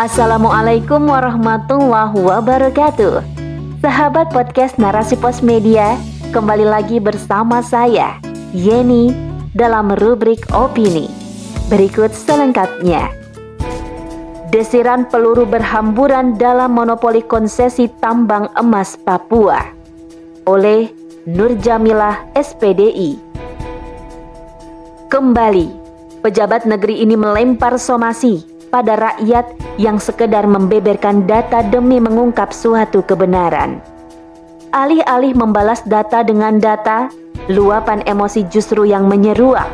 Assalamualaikum warahmatullahi wabarakatuh. Sahabat podcast Narasi Pos Media, kembali lagi bersama saya, Yeni, dalam rubrik opini. Berikut selengkapnya. Desiran peluru berhamburan dalam monopoli konsesi tambang emas Papua oleh Nur Jamilah SPDI. Kembali, pejabat negeri ini melempar somasi pada rakyat yang sekedar membeberkan data demi mengungkap suatu kebenaran. Alih-alih membalas data dengan data, luapan emosi justru yang menyeruak.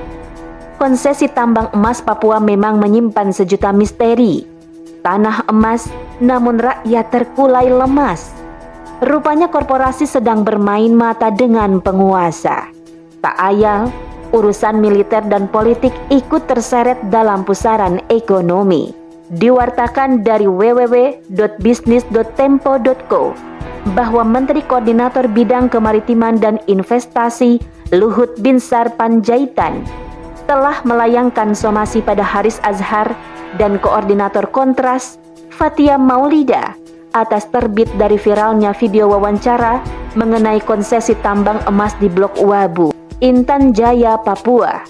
Konsesi tambang emas Papua memang menyimpan sejuta misteri. Tanah emas, namun rakyat terkulai lemas. Rupanya korporasi sedang bermain mata dengan penguasa. Tak ayal, urusan militer dan politik ikut terseret dalam pusaran ekonomi. Diwartakan dari www.bisnis.tempo.co bahwa Menteri Koordinator Bidang Kemaritiman dan Investasi Luhut Binsar Panjaitan telah melayangkan somasi pada Haris Azhar dan Koordinator Kontras Fatia Maulida atas terbit dari viralnya video wawancara mengenai konsesi tambang emas di Blok Wabu. Intan Jaya, Papua.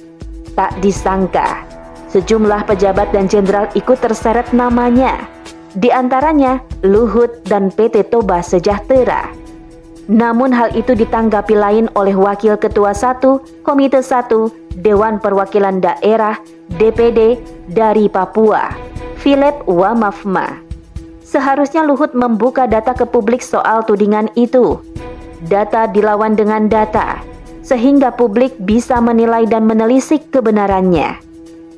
Tak disangka, sejumlah pejabat dan jenderal ikut terseret namanya. Di antaranya Luhut dan PT Toba Sejahtera. Namun hal itu ditanggapi lain oleh Wakil Ketua 1 Komite 1 Dewan Perwakilan Daerah DPD dari Papua, Philip Wamafma. Seharusnya Luhut membuka data ke publik soal tudingan itu. Data dilawan dengan data sehingga publik bisa menilai dan menelisik kebenarannya.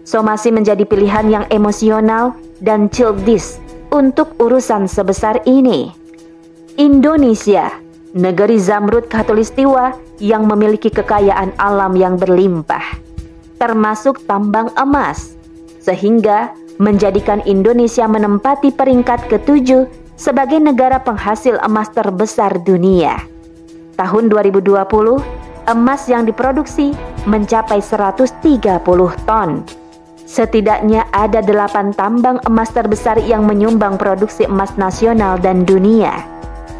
Somasi menjadi pilihan yang emosional dan childish untuk urusan sebesar ini. Indonesia, negeri zamrud khatulistiwa yang memiliki kekayaan alam yang berlimpah, termasuk tambang emas, sehingga menjadikan Indonesia menempati peringkat ketujuh sebagai negara penghasil emas terbesar dunia. Tahun 2020, emas yang diproduksi mencapai 130 ton. Setidaknya ada delapan tambang emas terbesar yang menyumbang produksi emas nasional dan dunia.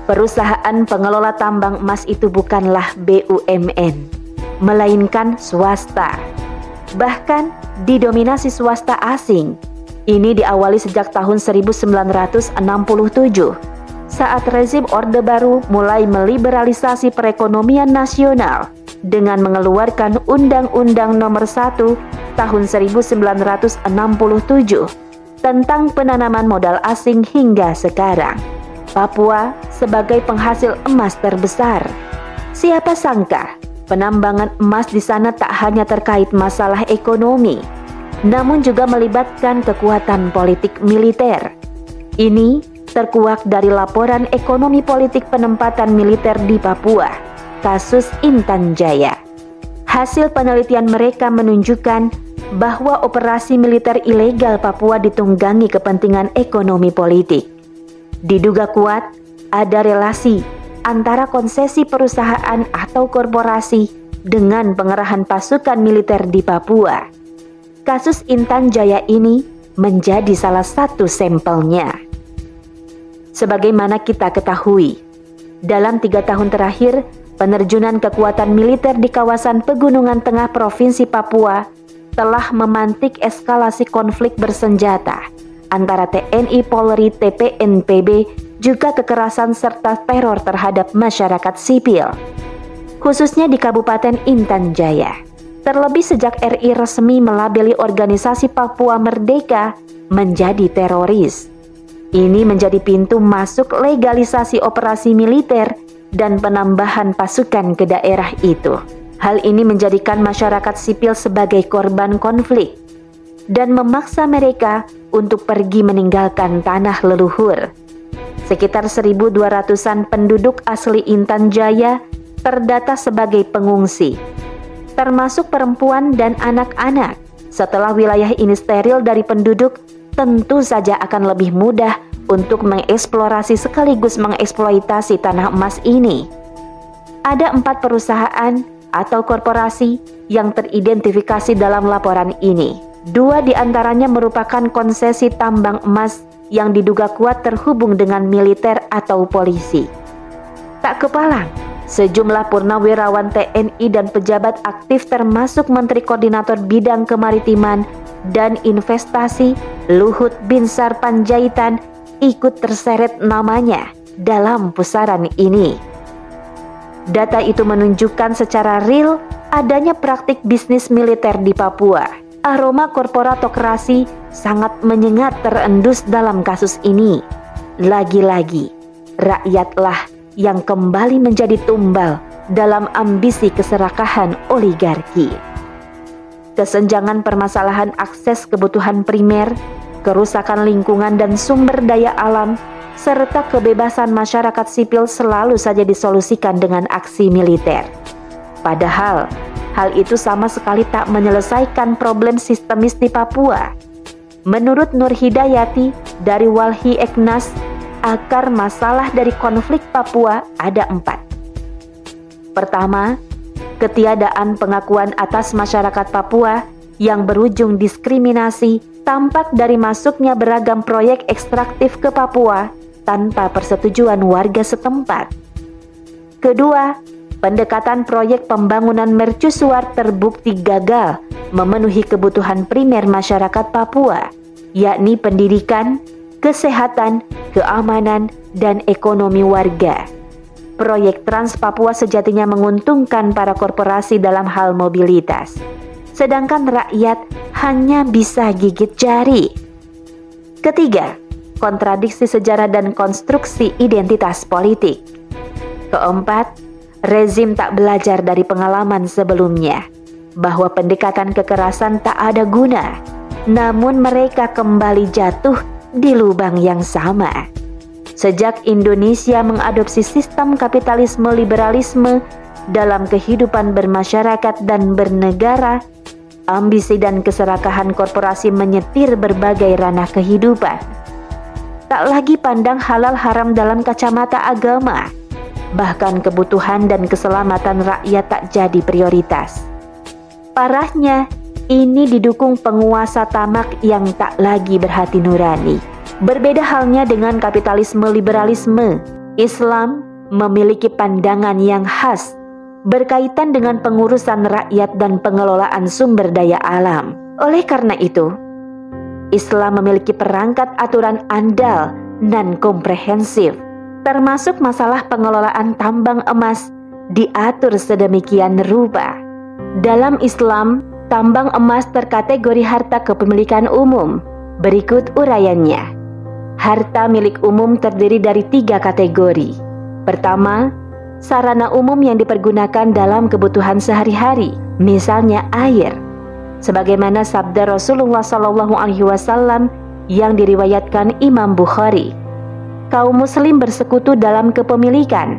Perusahaan pengelola tambang emas itu bukanlah BUMN, melainkan swasta. Bahkan didominasi swasta asing. Ini diawali sejak tahun 1967 saat rezim Orde Baru mulai meliberalisasi perekonomian nasional dengan mengeluarkan Undang-Undang Nomor 1 Tahun 1967 tentang penanaman modal asing hingga sekarang. Papua sebagai penghasil emas terbesar. Siapa sangka penambangan emas di sana tak hanya terkait masalah ekonomi, namun juga melibatkan kekuatan politik militer. Ini terkuak dari laporan ekonomi politik penempatan militer di Papua kasus Intan Jaya. Hasil penelitian mereka menunjukkan bahwa operasi militer ilegal Papua ditunggangi kepentingan ekonomi politik. Diduga kuat ada relasi antara konsesi perusahaan atau korporasi dengan pengerahan pasukan militer di Papua. Kasus Intan Jaya ini menjadi salah satu sampelnya. Sebagaimana kita ketahui, dalam tiga tahun terakhir, Penerjunan kekuatan militer di kawasan Pegunungan Tengah Provinsi Papua telah memantik eskalasi konflik bersenjata antara TNI Polri TPNPB juga kekerasan serta teror terhadap masyarakat sipil khususnya di Kabupaten Intan Jaya. Terlebih sejak RI resmi melabeli organisasi Papua Merdeka menjadi teroris. Ini menjadi pintu masuk legalisasi operasi militer dan penambahan pasukan ke daerah itu. Hal ini menjadikan masyarakat sipil sebagai korban konflik dan memaksa mereka untuk pergi meninggalkan tanah leluhur. Sekitar 1.200-an penduduk asli Intan Jaya terdata sebagai pengungsi, termasuk perempuan dan anak-anak. Setelah wilayah ini steril dari penduduk, tentu saja akan lebih mudah untuk mengeksplorasi sekaligus mengeksploitasi tanah emas ini. Ada empat perusahaan atau korporasi yang teridentifikasi dalam laporan ini. Dua di antaranya merupakan konsesi tambang emas yang diduga kuat terhubung dengan militer atau polisi. Tak kepalang, sejumlah purnawirawan TNI dan pejabat aktif termasuk Menteri Koordinator Bidang Kemaritiman dan Investasi Luhut Binsar Panjaitan ikut terseret namanya dalam pusaran ini. Data itu menunjukkan secara real adanya praktik bisnis militer di Papua. Aroma korporatokrasi sangat menyengat terendus dalam kasus ini. Lagi-lagi, rakyatlah yang kembali menjadi tumbal dalam ambisi keserakahan oligarki. Kesenjangan permasalahan akses kebutuhan primer, kerusakan lingkungan dan sumber daya alam serta kebebasan masyarakat sipil selalu saja disolusikan dengan aksi militer. Padahal, hal itu sama sekali tak menyelesaikan problem sistemis di Papua. Menurut Nur Hidayati dari Walhi Eknas, akar masalah dari konflik Papua ada empat. Pertama, ketiadaan pengakuan atas masyarakat Papua yang berujung diskriminasi tampak dari masuknya beragam proyek ekstraktif ke Papua tanpa persetujuan warga setempat. Kedua, pendekatan proyek pembangunan mercusuar terbukti gagal memenuhi kebutuhan primer masyarakat Papua, yakni pendidikan, kesehatan, keamanan, dan ekonomi warga. Proyek Trans Papua sejatinya menguntungkan para korporasi dalam hal mobilitas, sedangkan rakyat hanya bisa gigit jari. Ketiga, kontradiksi sejarah dan konstruksi identitas politik. Keempat, rezim tak belajar dari pengalaman sebelumnya bahwa pendekatan kekerasan tak ada guna, namun mereka kembali jatuh di lubang yang sama. Sejak Indonesia mengadopsi sistem kapitalisme liberalisme dalam kehidupan bermasyarakat dan bernegara, ambisi dan keserakahan korporasi menyetir berbagai ranah kehidupan tak lagi pandang halal haram dalam kacamata agama. Bahkan kebutuhan dan keselamatan rakyat tak jadi prioritas. Parahnya, ini didukung penguasa tamak yang tak lagi berhati nurani. Berbeda halnya dengan kapitalisme liberalisme, Islam memiliki pandangan yang khas berkaitan dengan pengurusan rakyat dan pengelolaan sumber daya alam. Oleh karena itu, Islam memiliki perangkat aturan andal dan komprehensif, termasuk masalah pengelolaan tambang emas diatur sedemikian rupa. Dalam Islam, tambang emas terkategori harta kepemilikan umum. Berikut uraiannya. Harta milik umum terdiri dari tiga kategori. Pertama, sarana umum yang dipergunakan dalam kebutuhan sehari-hari, misalnya air sebagaimana sabda Rasulullah Shallallahu Alaihi Wasallam yang diriwayatkan Imam Bukhari. Kaum Muslim bersekutu dalam kepemilikan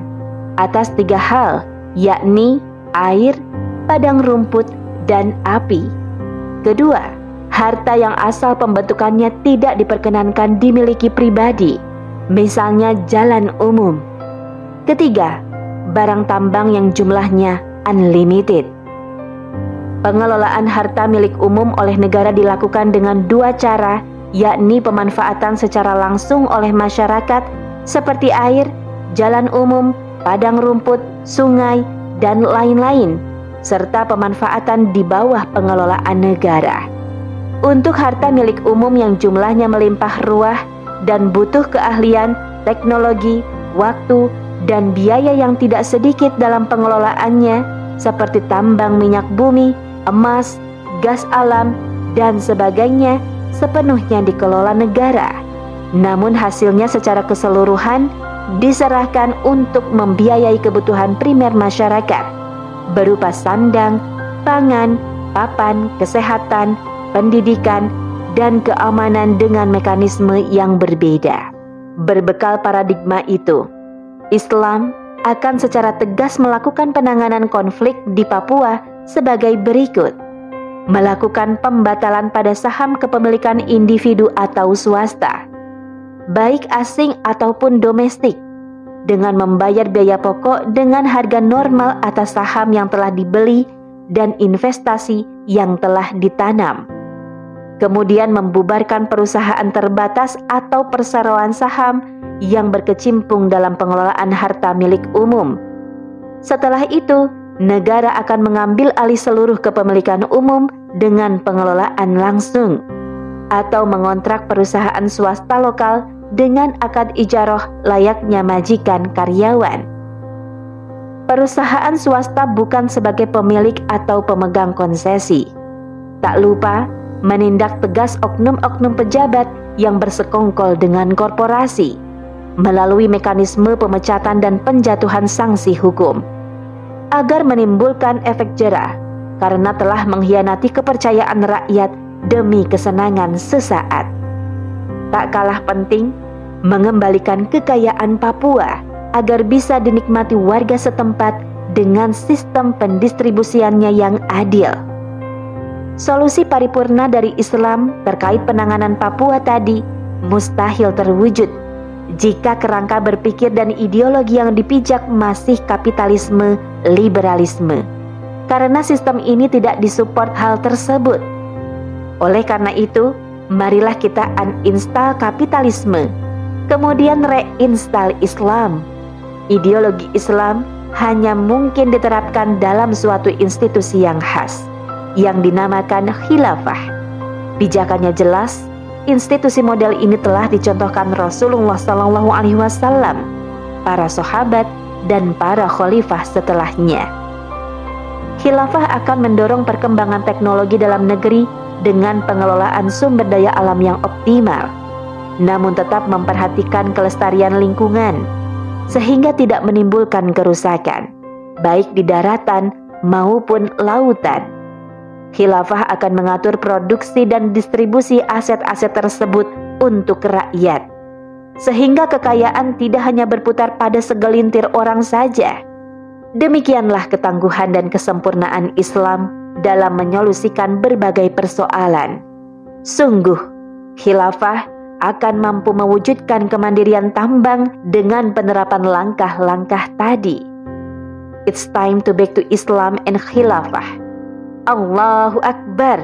atas tiga hal, yakni air, padang rumput, dan api. Kedua, harta yang asal pembentukannya tidak diperkenankan dimiliki pribadi, misalnya jalan umum. Ketiga, barang tambang yang jumlahnya unlimited. Pengelolaan harta milik umum oleh negara dilakukan dengan dua cara, yakni pemanfaatan secara langsung oleh masyarakat seperti air, jalan umum, padang rumput, sungai, dan lain-lain, serta pemanfaatan di bawah pengelolaan negara. Untuk harta milik umum yang jumlahnya melimpah ruah dan butuh keahlian, teknologi, waktu, dan biaya yang tidak sedikit dalam pengelolaannya, seperti tambang minyak bumi, emas, gas alam, dan sebagainya sepenuhnya dikelola negara. Namun hasilnya secara keseluruhan diserahkan untuk membiayai kebutuhan primer masyarakat berupa sandang, pangan, papan, kesehatan, pendidikan, dan keamanan dengan mekanisme yang berbeda. Berbekal paradigma itu, Islam akan secara tegas melakukan penanganan konflik di Papua sebagai berikut. Melakukan pembatalan pada saham kepemilikan individu atau swasta, baik asing ataupun domestik, dengan membayar biaya pokok dengan harga normal atas saham yang telah dibeli dan investasi yang telah ditanam. kemudian membubarkan perusahaan terbatas atau perseroan saham yang berkecimpung dalam pengelolaan harta milik umum. Setelah itu, negara akan mengambil alih seluruh kepemilikan umum dengan pengelolaan langsung atau mengontrak perusahaan swasta lokal dengan akad ijaroh layaknya majikan karyawan. Perusahaan swasta bukan sebagai pemilik atau pemegang konsesi. Tak lupa, menindak tegas oknum-oknum pejabat yang bersekongkol dengan korporasi melalui mekanisme pemecatan dan penjatuhan sanksi hukum agar menimbulkan efek jerah karena telah mengkhianati kepercayaan rakyat demi kesenangan sesaat. Tak kalah penting, mengembalikan kekayaan Papua agar bisa dinikmati warga setempat dengan sistem pendistribusiannya yang adil. Solusi paripurna dari Islam terkait penanganan Papua tadi mustahil terwujud jika kerangka berpikir dan ideologi yang dipijak masih kapitalisme liberalisme. Karena sistem ini tidak disupport hal tersebut. Oleh karena itu, marilah kita uninstall kapitalisme, kemudian reinstall Islam. Ideologi Islam hanya mungkin diterapkan dalam suatu institusi yang khas yang dinamakan khilafah. Pijakannya jelas, institusi model ini telah dicontohkan Rasulullah Shallallahu Alaihi Wasallam, para sahabat dan para khalifah setelahnya. Khilafah akan mendorong perkembangan teknologi dalam negeri dengan pengelolaan sumber daya alam yang optimal, namun tetap memperhatikan kelestarian lingkungan, sehingga tidak menimbulkan kerusakan, baik di daratan maupun lautan. Khilafah akan mengatur produksi dan distribusi aset-aset tersebut untuk rakyat, sehingga kekayaan tidak hanya berputar pada segelintir orang saja. Demikianlah ketangguhan dan kesempurnaan Islam dalam menyolusikan berbagai persoalan. Sungguh, khilafah akan mampu mewujudkan kemandirian tambang dengan penerapan langkah-langkah tadi. It's time to back to Islam and khilafah. Allahu Akbar.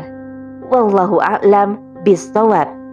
Wallahu a'lam bisawab.